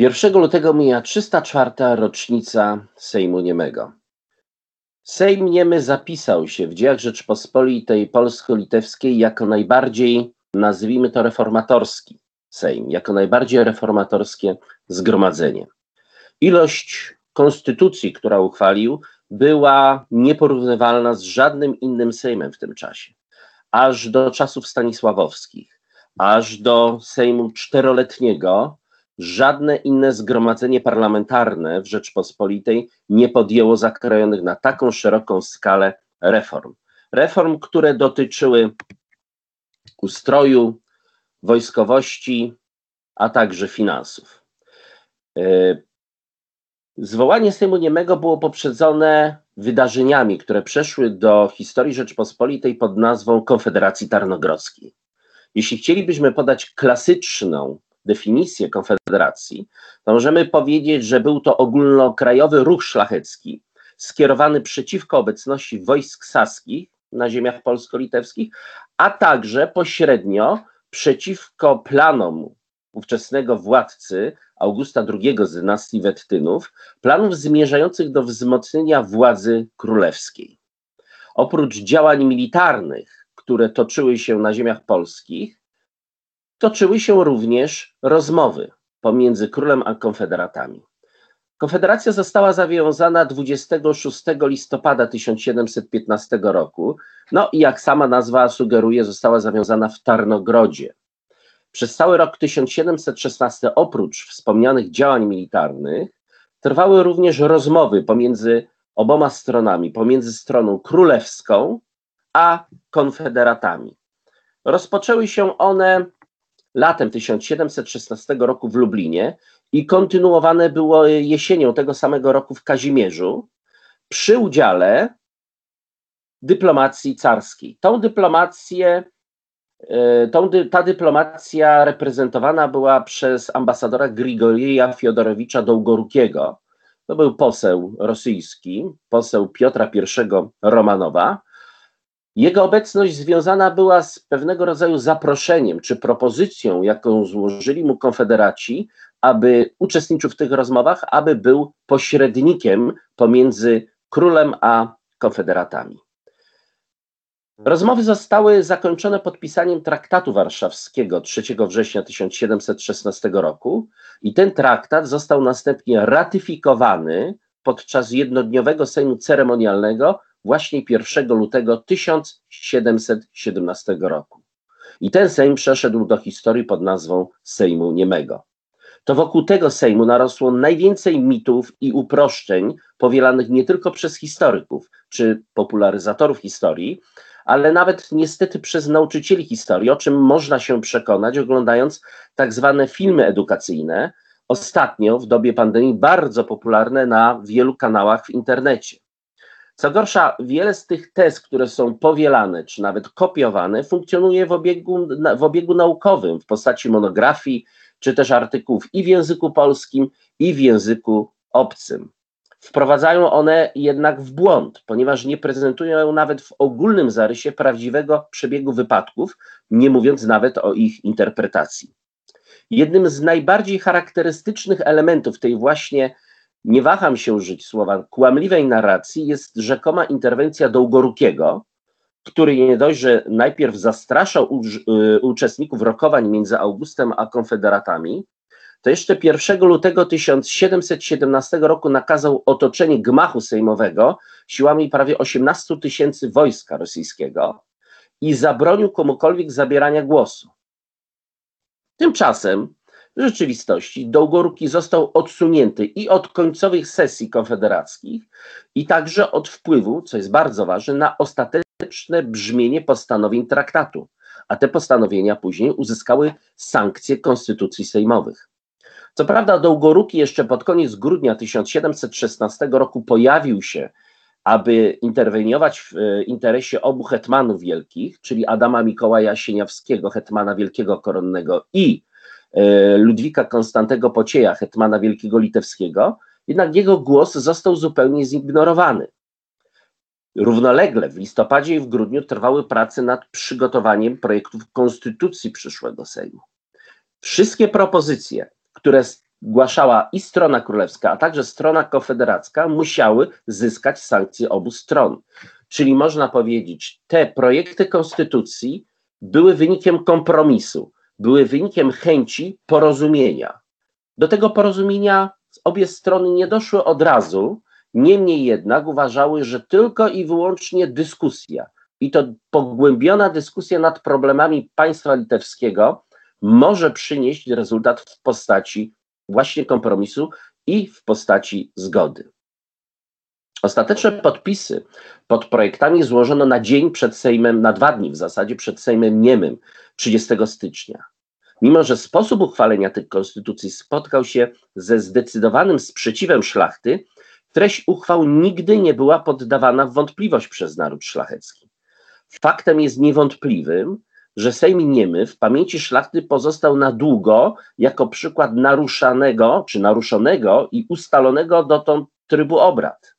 1 lutego mija 304. rocznica Sejmu Niemego. Sejm Niemy zapisał się w dziejach Rzeczpospolitej Polsko-Litewskiej jako najbardziej, nazwijmy to reformatorski Sejm, jako najbardziej reformatorskie zgromadzenie. Ilość konstytucji, która uchwalił, była nieporównywalna z żadnym innym Sejmem w tym czasie. Aż do czasów Stanisławowskich, aż do Sejmu czteroletniego, żadne inne zgromadzenie parlamentarne w Rzeczpospolitej nie podjęło zakrojonych na taką szeroką skalę reform. Reform, które dotyczyły ustroju, wojskowości, a także finansów. E, zwołanie Sejmu Niemego było poprzedzone wydarzeniami, które przeszły do historii Rzeczpospolitej pod nazwą Konfederacji Tarnogrodzkiej. Jeśli chcielibyśmy podać klasyczną definicję Konfederacji, to możemy powiedzieć, że był to ogólnokrajowy ruch szlachecki skierowany przeciwko obecności wojsk saskich na ziemiach polsko-litewskich, a także pośrednio przeciwko planom ówczesnego władcy Augusta II z dynastii Wettynów, planów zmierzających do wzmocnienia władzy królewskiej. Oprócz działań militarnych, które toczyły się na ziemiach polskich, toczyły się również rozmowy pomiędzy królem a konfederatami. Konfederacja została zawiązana 26 listopada 1715 roku, no i jak sama nazwa sugeruje, została zawiązana w Tarnogrodzie. Przez cały rok 1716, oprócz wspomnianych działań militarnych, trwały również rozmowy pomiędzy oboma stronami, pomiędzy stroną królewską a konfederatami. Rozpoczęły się one latem 1716 roku w Lublinie i kontynuowane było jesienią tego samego roku w Kazimierzu przy udziale dyplomacji carskiej. Tą dyplomację, e, tą, ta dyplomacja reprezentowana była przez ambasadora Grigorija Fiodorowicza Dołgorukiego. To był poseł rosyjski, poseł Piotra I Romanowa, jego obecność związana była z pewnego rodzaju zaproszeniem czy propozycją, jaką złożyli mu konfederaci, aby uczestniczył w tych rozmowach, aby był pośrednikiem pomiędzy królem a konfederatami. Rozmowy zostały zakończone podpisaniem traktatu warszawskiego 3 września 1716 roku i ten traktat został następnie ratyfikowany podczas jednodniowego sejmu ceremonialnego właśnie 1 lutego 1717 roku. I ten Sejm przeszedł do historii pod nazwą Sejmu Niemego. To wokół tego Sejmu narosło najwięcej mitów i uproszczeń powielanych nie tylko przez historyków czy popularyzatorów historii, ale nawet niestety przez nauczycieli historii, o czym można się przekonać oglądając tak zwane filmy edukacyjne, ostatnio w dobie pandemii bardzo popularne na wielu kanałach w internecie. Co gorsza, wiele z tych tez, które są powielane czy nawet kopiowane, funkcjonuje w obiegu, w obiegu naukowym w postaci monografii czy też artykułów i w języku polskim, i w języku obcym. Wprowadzają one jednak w błąd, ponieważ nie prezentują nawet w ogólnym zarysie prawdziwego przebiegu wypadków, nie mówiąc nawet o ich interpretacji. Jednym z najbardziej charakterystycznych elementów tej właśnie nie waham się użyć słowa kłamliwej narracji, jest rzekoma interwencja Dołgorukiego, który nie dość, że najpierw zastraszał y, uczestników rokowań między Augustem a konfederatami, to jeszcze 1 lutego 1717 roku nakazał otoczenie gmachu sejmowego siłami prawie 18 tysięcy wojska rosyjskiego i zabronił komukolwiek zabierania głosu. Tymczasem rzeczywistości Dołgoruki został odsunięty i od końcowych sesji konfederackich, i także od wpływu, co jest bardzo ważne, na ostateczne brzmienie postanowień traktatu, a te postanowienia później uzyskały sankcje konstytucji sejmowych. Co prawda, Dołgoruki jeszcze pod koniec grudnia 1716 roku pojawił się, aby interweniować w e, interesie obu hetmanów wielkich, czyli Adama Mikołaja Sieniawskiego, hetmana wielkiego koronnego i Ludwika Konstantego Pocieja, hetmana wielkiego litewskiego, jednak jego głos został zupełnie zignorowany. Równolegle w listopadzie i w grudniu trwały prace nad przygotowaniem projektów konstytucji przyszłego Sejmu. Wszystkie propozycje, które zgłaszała i strona królewska, a także strona konfederacka, musiały zyskać sankcje obu stron. Czyli można powiedzieć, te projekty konstytucji były wynikiem kompromisu, były wynikiem chęci porozumienia. Do tego porozumienia obie strony nie doszły od razu, niemniej jednak uważały, że tylko i wyłącznie dyskusja, i to pogłębiona dyskusja nad problemami państwa litewskiego może przynieść rezultat w postaci właśnie kompromisu i w postaci zgody. Ostateczne podpisy pod projektami złożono na dzień przed Sejmem, na dwa dni w zasadzie przed Sejmem Niemym 30 stycznia. Mimo, że sposób uchwalenia tych konstytucji spotkał się ze zdecydowanym sprzeciwem szlachty, treść uchwał nigdy nie była poddawana w wątpliwość przez naród szlachecki. Faktem jest niewątpliwym, że Sejm Niemy w pamięci szlachty pozostał na długo jako przykład naruszanego czy naruszonego i ustalonego dotąd trybu obrad.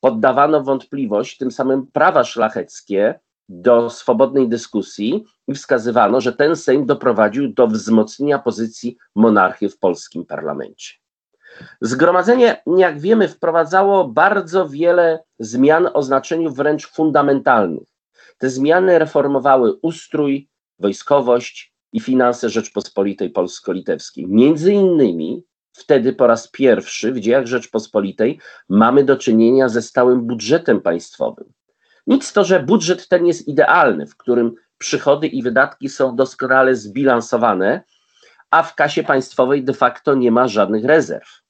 Poddawano wątpliwość tym samym prawa szlacheckie do swobodnej dyskusji i wskazywano, że ten Sejm doprowadził do wzmocnienia pozycji monarchy w polskim parlamencie. Zgromadzenie, jak wiemy, wprowadzało bardzo wiele zmian o znaczeniu wręcz fundamentalnych. Te zmiany reformowały ustrój, wojskowość i finanse Rzeczpospolitej Polsko-Litewskiej. Między innymi wtedy po raz pierwszy w dziejach Rzeczpospolitej mamy do czynienia ze stałym budżetem państwowym. Nic to, że budżet ten jest idealny, w którym przychody i wydatki są doskonale zbilansowane, a w kasie państwowej de facto nie ma żadnych rezerw.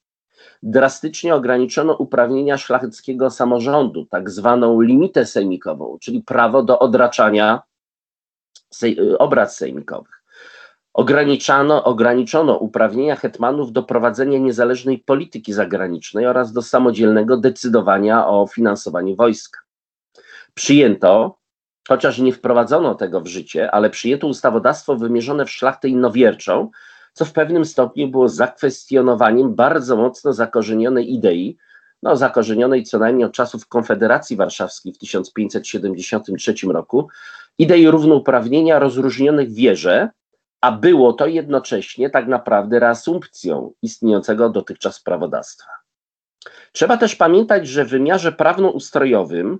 Drastycznie ograniczono uprawnienia szlacheckiego samorządu, tak zwaną limitę sejmikową, czyli prawo do odraczania sej obrad sejmikowych. Ograniczano, ograniczono uprawnienia hetmanów do prowadzenia niezależnej polityki zagranicznej oraz do samodzielnego decydowania o finansowaniu wojska. Przyjęto, chociaż nie wprowadzono tego w życie, ale przyjęto ustawodawstwo wymierzone w szlachtę innowierczą, co w pewnym stopniu było zakwestionowaniem bardzo mocno zakorzenionej idei, no zakorzenionej co najmniej od czasów Konfederacji Warszawskiej w 1573 roku, idei równouprawnienia rozróżnionych wierze, a było to jednocześnie tak naprawdę reasumpcją istniejącego dotychczas prawodawstwa. Trzeba też pamiętać, że w wymiarze prawno-ustrojowym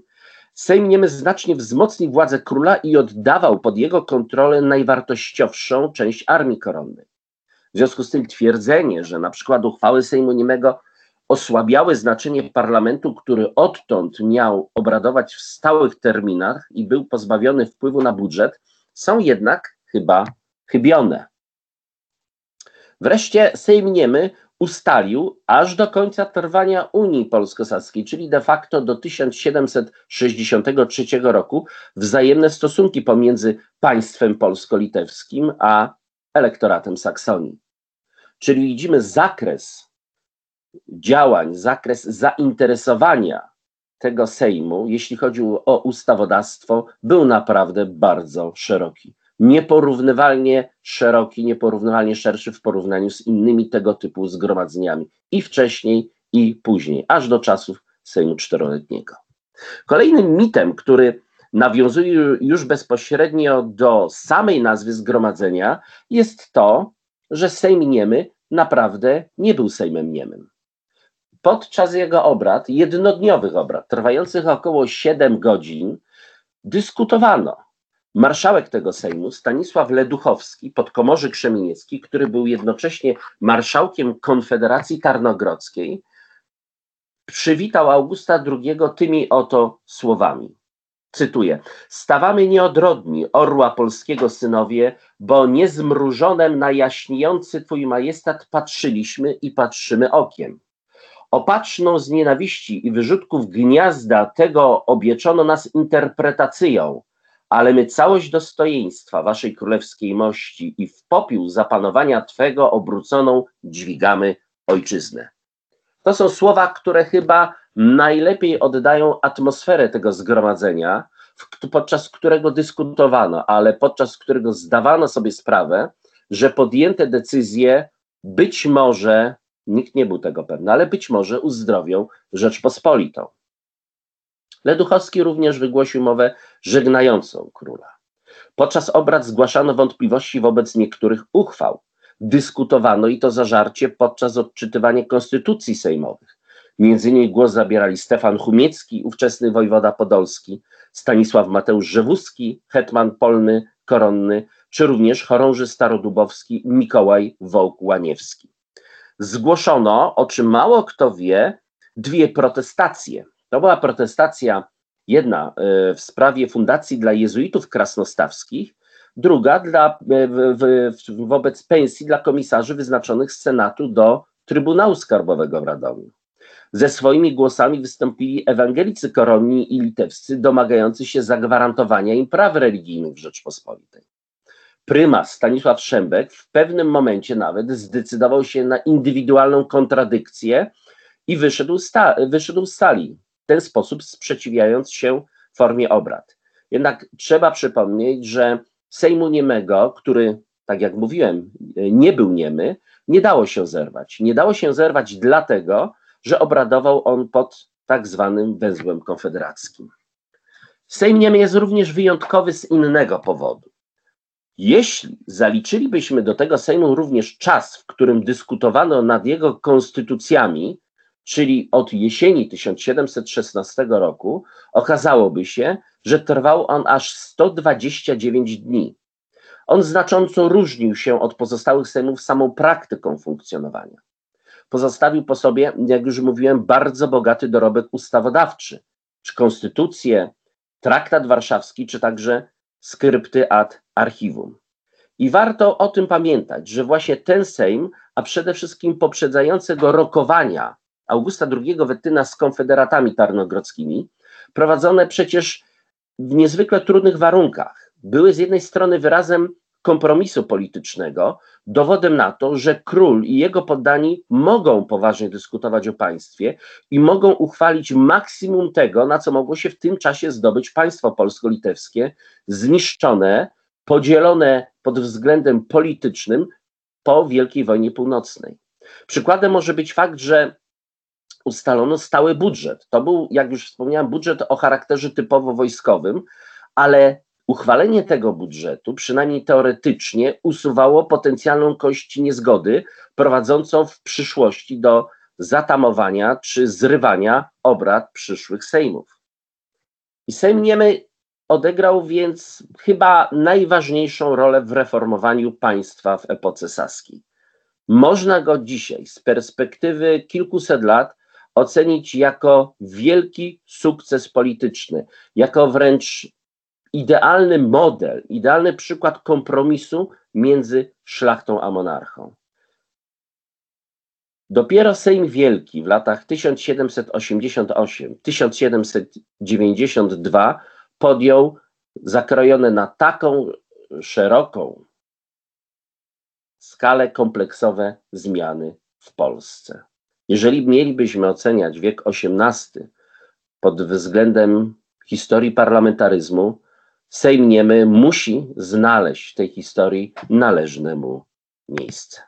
Sejm Niemy znacznie wzmocnił władzę króla i oddawał pod jego kontrolę najwartościowszą część armii koronnej. W związku z tym twierdzenie, że na przykład uchwały Sejmu Niemego osłabiały znaczenie parlamentu, który odtąd miał obradować w stałych terminach i był pozbawiony wpływu na budżet, są jednak chyba chybione. Wreszcie Sejm Niemy ustalił aż do końca trwania Unii Polsko-Saskiej, czyli de facto do 1763 roku, wzajemne stosunki pomiędzy państwem polsko-litewskim a elektoratem Saksonii. Czyli widzimy zakres działań, zakres zainteresowania tego Sejmu, jeśli chodzi o ustawodawstwo, był naprawdę bardzo szeroki nieporównywalnie szeroki, nieporównywalnie szerszy w porównaniu z innymi tego typu zgromadzeniami i wcześniej, i później, aż do czasów Sejmu Czteroletniego. Kolejnym mitem, który nawiązuje już bezpośrednio do samej nazwy zgromadzenia, jest to, że Sejm Niemy naprawdę nie był Sejmem Niemym. Podczas jego obrad, jednodniowych obrad, trwających około 7 godzin, dyskutowano Marszałek tego Sejmu, Stanisław Leduchowski, podkomorzy Krzemieniecki, który był jednocześnie marszałkiem Konfederacji Tarnogrodzkiej, przywitał Augusta II tymi oto słowami. Cytuję: Stawamy nieodrodni, orła polskiego synowie, bo niezmrużonem na jaśniejący twój majestat patrzyliśmy i patrzymy okiem. Opatrzną z nienawiści i wyrzutków gniazda tego obieczono nas interpretacją, ale my całość dostojeństwa waszej królewskiej mości i w popiół zapanowania Twego obróconą dźwigamy ojczyznę. To są słowa, które chyba najlepiej oddają atmosferę tego zgromadzenia, podczas którego dyskutowano, ale podczas którego zdawano sobie sprawę, że podjęte decyzje być może, nikt nie był tego pewny, ale być może uzdrowią Rzeczpospolitą. Leduchowski również wygłosił mowę żegnającą króla. Podczas obrad zgłaszano wątpliwości wobec niektórych uchwał. dyskutowano i to zażarcie podczas odczytywania konstytucji sejmowych. Między innymi głos zabierali Stefan Humiecki, ówczesny wojewoda podolski, Stanisław Mateusz Rzewuski, hetman polny, koronny, czy również chorąży starodubowski Mikołaj Wołk-Łaniewski. Zgłoszono, o czym mało kto wie, dwie protestacje. To była protestacja jedna e, w sprawie Fundacji dla Jezuitów Krasnostawskich, druga dla, e, w, w, wobec pensji dla komisarzy wyznaczonych z Senatu do Trybunału Skarbowego w Radomiu. Ze swoimi głosami wystąpili ewangelicy koronni i litewscy, domagający się zagwarantowania im praw religijnych w Rzeczpospolitej. Prymas Stanisław Szembek w pewnym momencie nawet zdecydował się na indywidualną kontradykcję i wyszedł, sta, wyszedł z sali, ten sposób sprzeciwiając się formie obrad. Jednak trzeba przypomnieć, że Sejmu Niemego, który, tak jak mówiłem, nie był niemy, nie dało się zerwać. Nie dało się zerwać dlatego, że obradował on pod tak zwanym węzłem konfederackim. Sejm Niemy jest również wyjątkowy z innego powodu. Jeśli zaliczylibyśmy do tego Sejmu również czas, w którym dyskutowano nad jego konstytucjami, czyli od jesieni 1716 roku, okazałoby się, że trwał on aż 129 dni. On znacząco różnił się od pozostałych Sejmów samą praktyką funkcjonowania. Pozostawił po sobie, jak już mówiłem, bardzo bogaty dorobek ustawodawczy, czy konstytucję, traktat warszawski, czy także skrypty ad archiwum. I warto o tym pamiętać, że właśnie ten Sejm, a przede wszystkim poprzedzające go rokowania Augusta II Wettyna z konfederatami tarnogrodzkimi, prowadzone przecież w niezwykle trudnych warunkach, były z jednej strony wyrazem kompromisu politycznego, dowodem na to, że król i jego poddani mogą poważnie dyskutować o państwie i mogą uchwalić maksimum tego, na co mogło się w tym czasie zdobyć państwo polsko-litewskie, zniszczone, podzielone pod względem politycznym po Wielkiej Wojnie Północnej. Przykładem może być fakt, że ustalono stały budżet. To był, jak już wspomniałem, budżet o charakterze typowo wojskowym, ale uchwalenie tego budżetu, przynajmniej teoretycznie, usuwało potencjalną kość niezgody, prowadzącą w przyszłości do zatamowania czy zrywania obrad przyszłych Sejmów. I Sejm Niemy odegrał więc chyba najważniejszą rolę w reformowaniu państwa w epoce saskiej. Można go dzisiaj z perspektywy kilkuset lat ocenić jako wielki sukces polityczny, jako wręcz idealny model, idealny przykład kompromisu między szlachtą a monarchą. Dopiero Sejm Wielki w latach 1788-1792 podjął zakrojone na taką szeroką skalę kompleksowe zmiany w Polsce. Jeżeli mielibyśmy oceniać wiek XVIII pod względem historii parlamentaryzmu, Sejm Niemy musi znaleźć w tej historii należne mu miejsce.